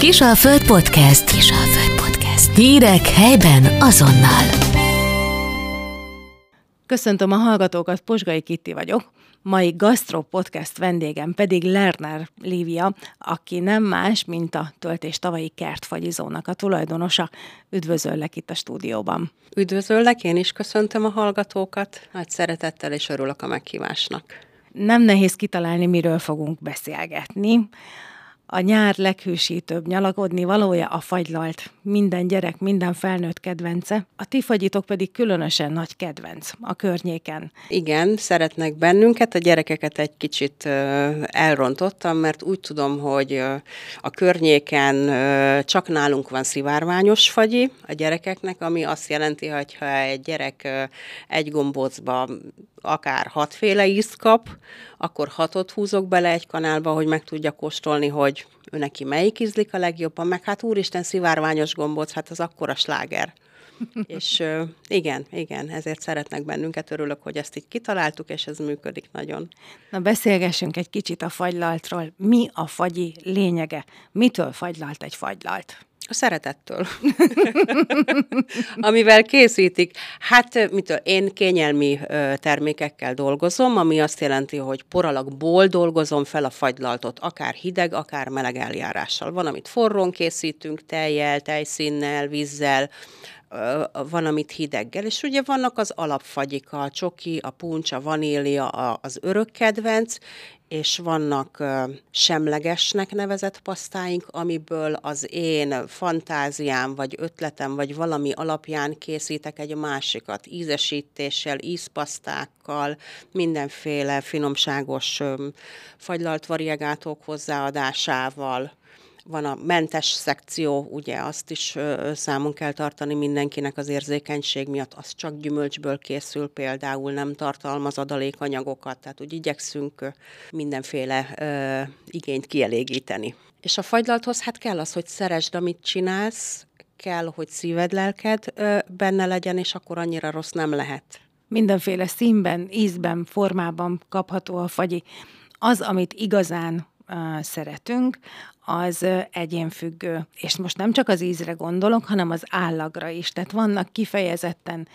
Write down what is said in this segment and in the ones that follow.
Kisalföld Podcast. Kisalföld Podcast. Hírek helyben azonnal. Köszöntöm a hallgatókat, Posgai Kitti vagyok. Mai Gastro Podcast vendégem pedig Lerner Lívia, aki nem más, mint a töltés tavalyi kertfagyizónak a tulajdonosa. Üdvözöllek itt a stúdióban. Üdvözöllek, én is köszöntöm a hallgatókat. Nagy szeretettel és örülök a meghívásnak. Nem nehéz kitalálni, miről fogunk beszélgetni. A nyár leghűsítőbb nyalagodni valója a fagylalt. Minden gyerek, minden felnőtt kedvence. A ti fagyitok pedig különösen nagy kedvenc a környéken. Igen, szeretnek bennünket, a gyerekeket egy kicsit elrontottam, mert úgy tudom, hogy a környéken csak nálunk van szivárványos fagyi a gyerekeknek, ami azt jelenti, hogy ha egy gyerek egy gombócba akár hatféle ízt kap, akkor hatot húzok bele egy kanálba, hogy meg tudja kóstolni, hogy ő neki melyik ízlik a legjobban, meg hát úristen, szivárványos gombóc, hát az akkora sláger. és igen, igen, ezért szeretnek bennünket, örülök, hogy ezt így kitaláltuk, és ez működik nagyon. Na beszélgessünk egy kicsit a fagylaltról. Mi a fagyi lényege? Mitől fagylalt egy fagylalt? A szeretettől. Amivel készítik. Hát, mitől? Én kényelmi termékekkel dolgozom, ami azt jelenti, hogy poralakból dolgozom fel a fagylaltot, akár hideg, akár meleg eljárással. Van, amit forrón készítünk, tejjel, tejszínnel, vízzel, van, amit hideggel, és ugye vannak az alapfagyik, a csoki, a puncs, a vanília, az örök kedvenc, és vannak semlegesnek nevezett pasztáink, amiből az én fantáziám, vagy ötletem, vagy valami alapján készítek egy másikat, ízesítéssel, ízpasztákkal, mindenféle finomságos fagylalt variegátok hozzáadásával van a mentes szekció, ugye azt is számon kell tartani mindenkinek az érzékenység miatt, az csak gyümölcsből készül például, nem tartalmaz adalékanyagokat, tehát úgy igyekszünk mindenféle ö, igényt kielégíteni. És a fagylalthoz hát kell az, hogy szeresd, amit csinálsz, kell, hogy szíved, lelked ö, benne legyen, és akkor annyira rossz nem lehet. Mindenféle színben, ízben, formában kapható a fagyi. Az, amit igazán szeretünk, az egyénfüggő. És most nem csak az ízre gondolok, hanem az állagra is. Tehát vannak kifejezetten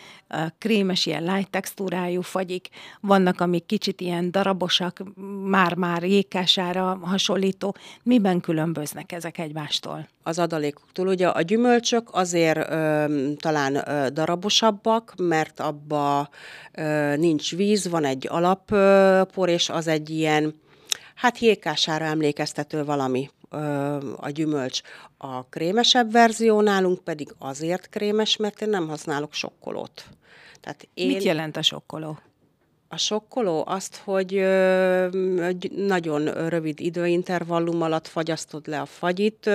krémes, ilyen light textúrájú fagyik, vannak, amik kicsit ilyen darabosak, már-már jégkására hasonlító. Miben különböznek ezek egymástól? Az adalékoktól. Ugye a gyümölcsök azért ö, talán ö, darabosabbak, mert abba ö, nincs víz, van egy alappor, és az egy ilyen hát jégkására emlékeztető valami a gyümölcs. A krémesebb verzió nálunk pedig azért krémes, mert én nem használok sokkolót. Tehát én... Mit jelent a sokkoló? A sokkoló azt, hogy nagyon rövid időintervallum alatt fagyasztod le a fagyit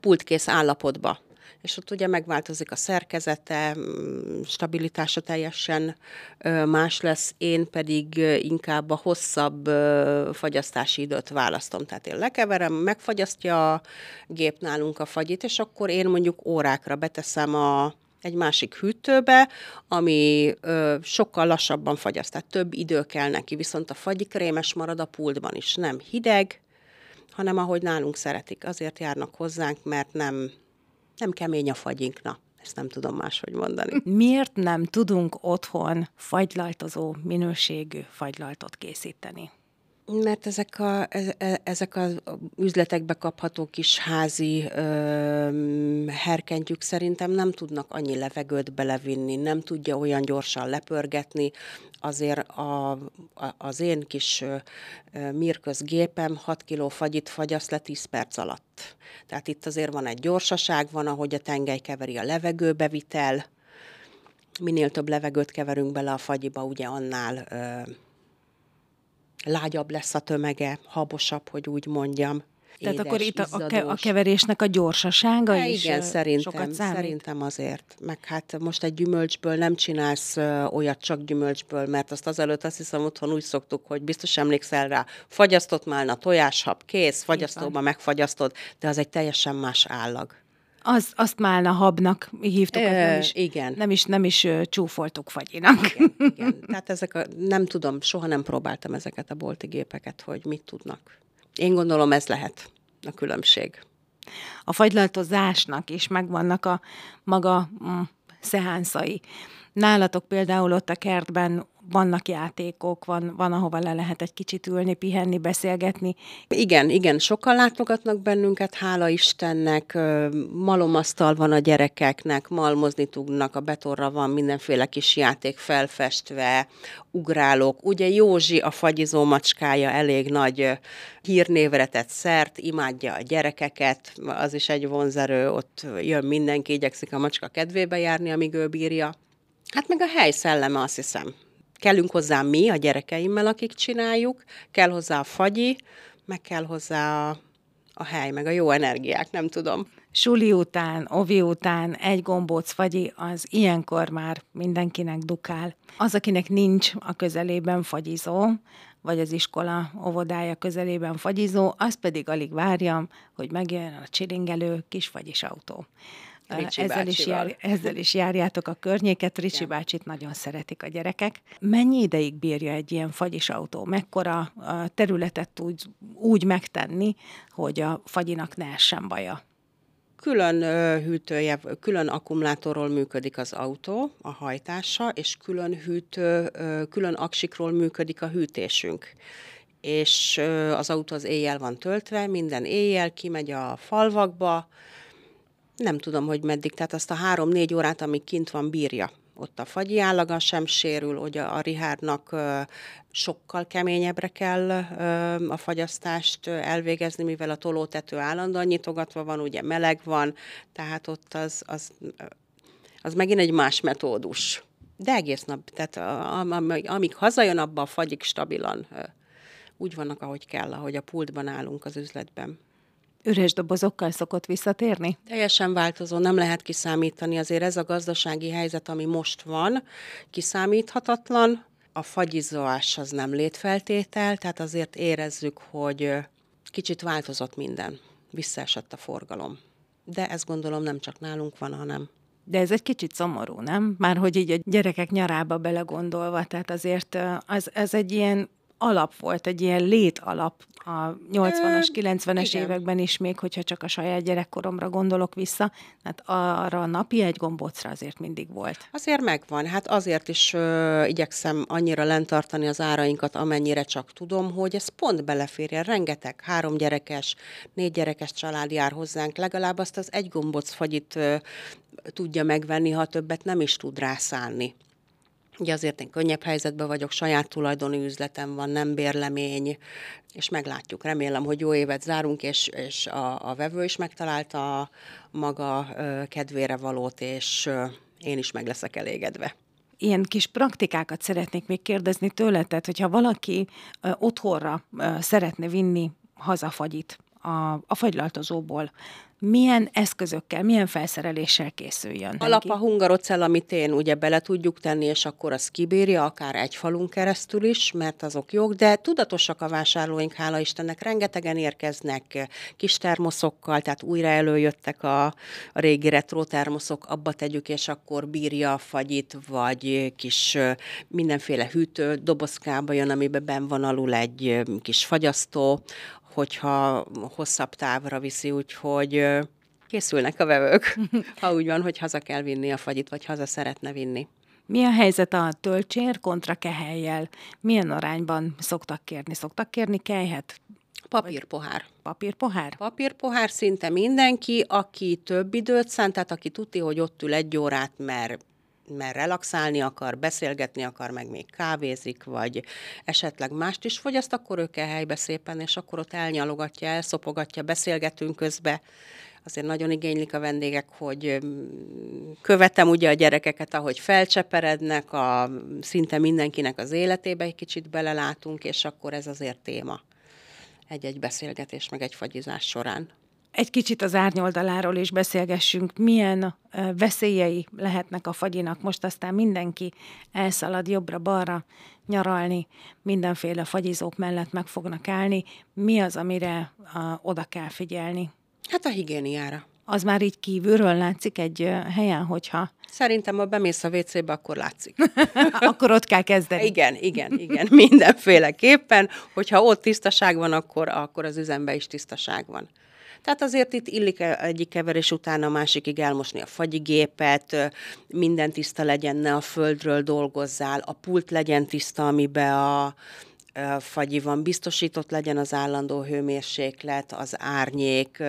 pultkész állapotba és ott ugye megváltozik a szerkezete, mm, stabilitása teljesen más lesz, én pedig inkább a hosszabb fagyasztási időt választom. Tehát én lekeverem, megfagyasztja a gép nálunk a fagyit, és akkor én mondjuk órákra beteszem a egy másik hűtőbe, ami ö, sokkal lassabban fagyaszt, tehát több idő kell neki, viszont a fagyi krémes marad a pultban is, nem hideg, hanem ahogy nálunk szeretik. Azért járnak hozzánk, mert nem nem kemény a fagyink, na, ezt nem tudom máshogy mondani. Miért nem tudunk otthon fagylaltozó minőségű fagylaltot készíteni? Mert ezek a, e, ezek az üzletekbe kapható kis házi ö, herkentjük szerintem nem tudnak annyi levegőt belevinni, nem tudja olyan gyorsan lepörgetni. Azért a, a, az én kis mirköz gépem 6 kg fagyit fagyaszt le 10 perc alatt. Tehát itt azért van egy gyorsaság, van, ahogy a tengely keveri a levegőbevitel. Minél több levegőt keverünk bele a fagyiba, ugye annál ö, lágyabb lesz a tömege, habosabb, hogy úgy mondjam. Tehát édes, akkor itt a, a, ke- a keverésnek a gyorsasága ja, is Igen, szerintem, sokat számít. szerintem azért. Meg hát most egy gyümölcsből nem csinálsz olyat csak gyümölcsből, mert azt azelőtt azt hiszem otthon úgy szoktuk, hogy biztos emlékszel rá, fagyasztott málna, tojáshab, kész, fagyasztóba megfagyasztod, de az egy teljesen más állag. Az, azt málna habnak hívtuk, e, nem is, igen. nem is, nem is csúfoltuk fagyinak. Igen, igen. Tehát ezek a, nem tudom, soha nem próbáltam ezeket a bolti gépeket, hogy mit tudnak. Én gondolom ez lehet a különbség. A fagylaltozásnak is megvannak a maga mm, szeánszai. Nálatok például ott a kertben vannak játékok, van, van, ahova le lehet egy kicsit ülni, pihenni, beszélgetni. Igen, igen, sokan látogatnak bennünket, hála Istennek, malomasztal van a gyerekeknek, malmozni tudnak, a betorra van mindenféle kis játék felfestve, ugrálók. Ugye Józsi, a fagyizó macskája elég nagy hírnévre tett szert, imádja a gyerekeket, az is egy vonzerő, ott jön mindenki, igyekszik a macska kedvébe járni, amíg ő bírja. Hát meg a hely szelleme, azt hiszem. Kellünk hozzá mi, a gyerekeimmel, akik csináljuk, kell hozzá a fagyi, meg kell hozzá a, a hely, meg a jó energiák, nem tudom. Suli után, ovi után egy gombóc fagyi, az ilyenkor már mindenkinek dukál. Az, akinek nincs a közelében fagyizó, vagy az iskola óvodája közelében fagyizó, az pedig alig várja, hogy megjön a csilingelő kis fagyis autó. Ricsi ezzel is, jár, ezzel is járjátok a környéket. Ricsi ja. bácsit nagyon szeretik a gyerekek. Mennyi ideig bírja egy ilyen fagyis autó? Mekkora területet tud úgy megtenni, hogy a fagyinak ne essen baja? Külön hűtője, külön akkumulátorról működik az autó, a hajtása, és külön hűtő, külön aksikról működik a hűtésünk és az autó az éjjel van töltve, minden éjjel kimegy a falvakba, nem tudom, hogy meddig, tehát azt a három-négy órát, amíg kint van, bírja. Ott a fagyi állaga sem sérül, hogy a Rihárnak sokkal keményebbre kell a fagyasztást elvégezni, mivel a tolótető állandóan nyitogatva van, ugye meleg van, tehát ott az, az, az megint egy más metódus. De egész nap, tehát amíg hazajön, abban a fagyik stabilan úgy vannak, ahogy kell, ahogy a pultban állunk az üzletben üres dobozokkal szokott visszatérni? Teljesen változó, nem lehet kiszámítani. Azért ez a gazdasági helyzet, ami most van, kiszámíthatatlan. A fagyizolás az nem létfeltétel, tehát azért érezzük, hogy kicsit változott minden. Visszaesett a forgalom. De ezt gondolom nem csak nálunk van, hanem de ez egy kicsit szomorú, nem? Már hogy így a gyerekek nyarába belegondolva, tehát azért az, ez egy ilyen alap volt, egy ilyen lét alap a 80-as, 90-es években is, még hogyha csak a saját gyerekkoromra gondolok vissza, hát arra a napi egy gombócra azért mindig volt. Azért megvan, hát azért is ö, igyekszem annyira lentartani az árainkat, amennyire csak tudom, hogy ez pont beleférjen. Rengeteg három gyerekes, négy gyerekes család jár hozzánk, legalább azt az egy gombóc fagyit ö, tudja megvenni, ha többet nem is tud rászállni. Ugye azért én könnyebb helyzetben vagyok, saját tulajdoni üzletem van, nem bérlemény, és meglátjuk. Remélem, hogy jó évet zárunk, és, és a, a vevő is megtalálta a maga ö, kedvére valót, és ö, én is meg leszek elégedve ilyen kis praktikákat szeretnék még kérdezni tőle, tehát hogyha valaki ö, otthonra ö, szeretne vinni hazafagyit a, a fagylaltozóból, milyen eszközökkel, milyen felszereléssel készüljön? Alap a hungarocell, amit én ugye bele tudjuk tenni, és akkor az kibírja, akár egy falun keresztül is, mert azok jók, de tudatosak a vásárlóink, hála Istennek, rengetegen érkeznek kis termoszokkal, tehát újra előjöttek a, a régi retro termoszok, abba tegyük, és akkor bírja a fagyit, vagy kis mindenféle hűtő dobozkába jön, amiben ben van alul egy kis fagyasztó, hogyha hosszabb távra viszi, úgyhogy készülnek a vevők, ha úgy van, hogy haza kell vinni a fagyit, vagy haza szeretne vinni. Mi a helyzet a tölcsér kontra kehelyjel? Milyen arányban szoktak kérni? Szoktak kérni kelyhet? Papírpohár. Papírpohár? Papírpohár szinte mindenki, aki több időt szánt, tehát aki tudja, hogy ott ül egy órát, mert mert relaxálni akar, beszélgetni akar, meg még kávézik, vagy esetleg mást is fogyaszt, akkor ő kell helybe szépen, és akkor ott elnyalogatja, elszopogatja, beszélgetünk közbe. Azért nagyon igénylik a vendégek, hogy követem ugye a gyerekeket, ahogy felcseperednek, a, szinte mindenkinek az életébe egy kicsit belelátunk, és akkor ez azért téma egy-egy beszélgetés, meg egy fagyizás során egy kicsit az árnyoldaláról is beszélgessünk, milyen veszélyei lehetnek a fagyinak. Most aztán mindenki elszalad jobbra-balra nyaralni, mindenféle fagyizók mellett meg fognak állni. Mi az, amire oda kell figyelni? Hát a higiéniára. Az már így kívülről látszik egy helyen, hogyha... Szerintem, ha bemész a WC-be, akkor látszik. akkor ott kell kezdeni. Igen, igen, igen, mindenféleképpen. Hogyha ott tisztaság van, akkor, akkor az üzemben is tisztaság van. Tehát azért itt illik egyik keverés után a másikig elmosni a fagyigépet, minden tiszta legyen, ne a földről dolgozzál, a pult legyen tiszta, amiben a, fagyi van, biztosított legyen az állandó hőmérséklet, az árnyék,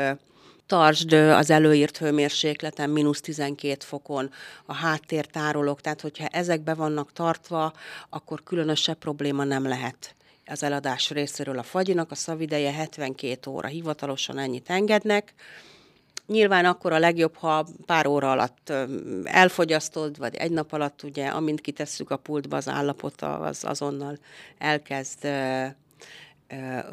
tartsd az előírt hőmérsékleten, mínusz 12 fokon, a háttértárolók, tehát hogyha ezek be vannak tartva, akkor különösebb probléma nem lehet az eladás részéről a fagyinak. A szavideje 72 óra, hivatalosan ennyit engednek. Nyilván akkor a legjobb, ha pár óra alatt elfogyasztod, vagy egy nap alatt, ugye, amint kitesszük a pultba, az állapota az azonnal elkezd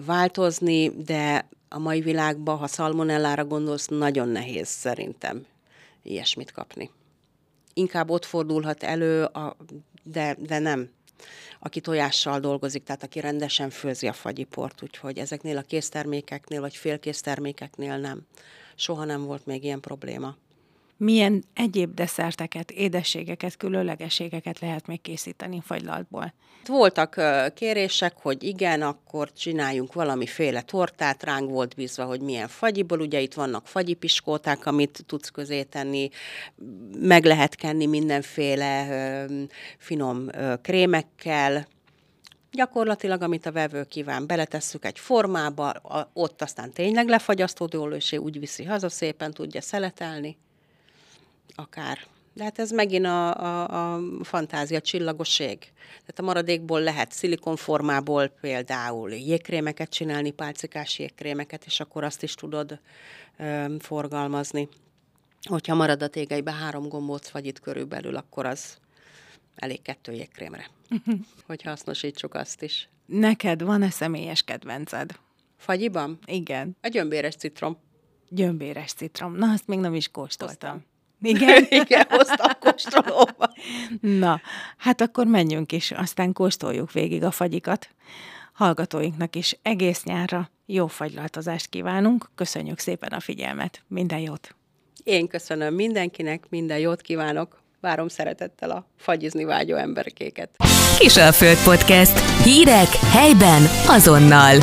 változni, de a mai világban, ha szalmonellára gondolsz, nagyon nehéz szerintem ilyesmit kapni. Inkább ott fordulhat elő, a, de, de nem aki tojással dolgozik, tehát aki rendesen főzi a fagyiport, úgyhogy ezeknél a késztermékeknél, vagy félkésztermékeknél nem. Soha nem volt még ilyen probléma milyen egyéb desszerteket, édességeket, különlegességeket lehet még készíteni fagylaltból? Voltak kérések, hogy igen, akkor csináljunk valamiféle tortát, ránk volt bízva, hogy milyen fagyiból, ugye itt vannak fagyipiskóták, amit tudsz közé tenni, meg lehet kenni mindenféle finom krémekkel, Gyakorlatilag, amit a vevő kíván, beletesszük egy formába, ott aztán tényleg lefagyasztódó úgy viszi haza, szépen tudja szeletelni akár. De hát ez megint a, a, a fantázia, csillagoség. Tehát a maradékból lehet szilikonformából például jégkrémeket csinálni, pálcikás jégkrémeket, és akkor azt is tudod ö, forgalmazni. Hogyha marad a tégelybe három gombóc vagy itt körülbelül, akkor az elég kettő jégkrémre, hogy hasznosítsuk azt is. Neked van-e személyes kedvenced? Fagyiban? Igen. A gyömbéres citrom. Gyömbéres citrom. Na, azt még nem is kóstoltam. Hoztam. Igen? Igen, hoztam kóstolóba. Na, hát akkor menjünk is, aztán kóstoljuk végig a fagyikat. Hallgatóinknak is egész nyárra jó fagylaltozást kívánunk. Köszönjük szépen a figyelmet. Minden jót! Én köszönöm mindenkinek, minden jót kívánok. Várom szeretettel a fagyizni vágyó emberkéket. Kisalföld Podcast. Hírek helyben azonnal.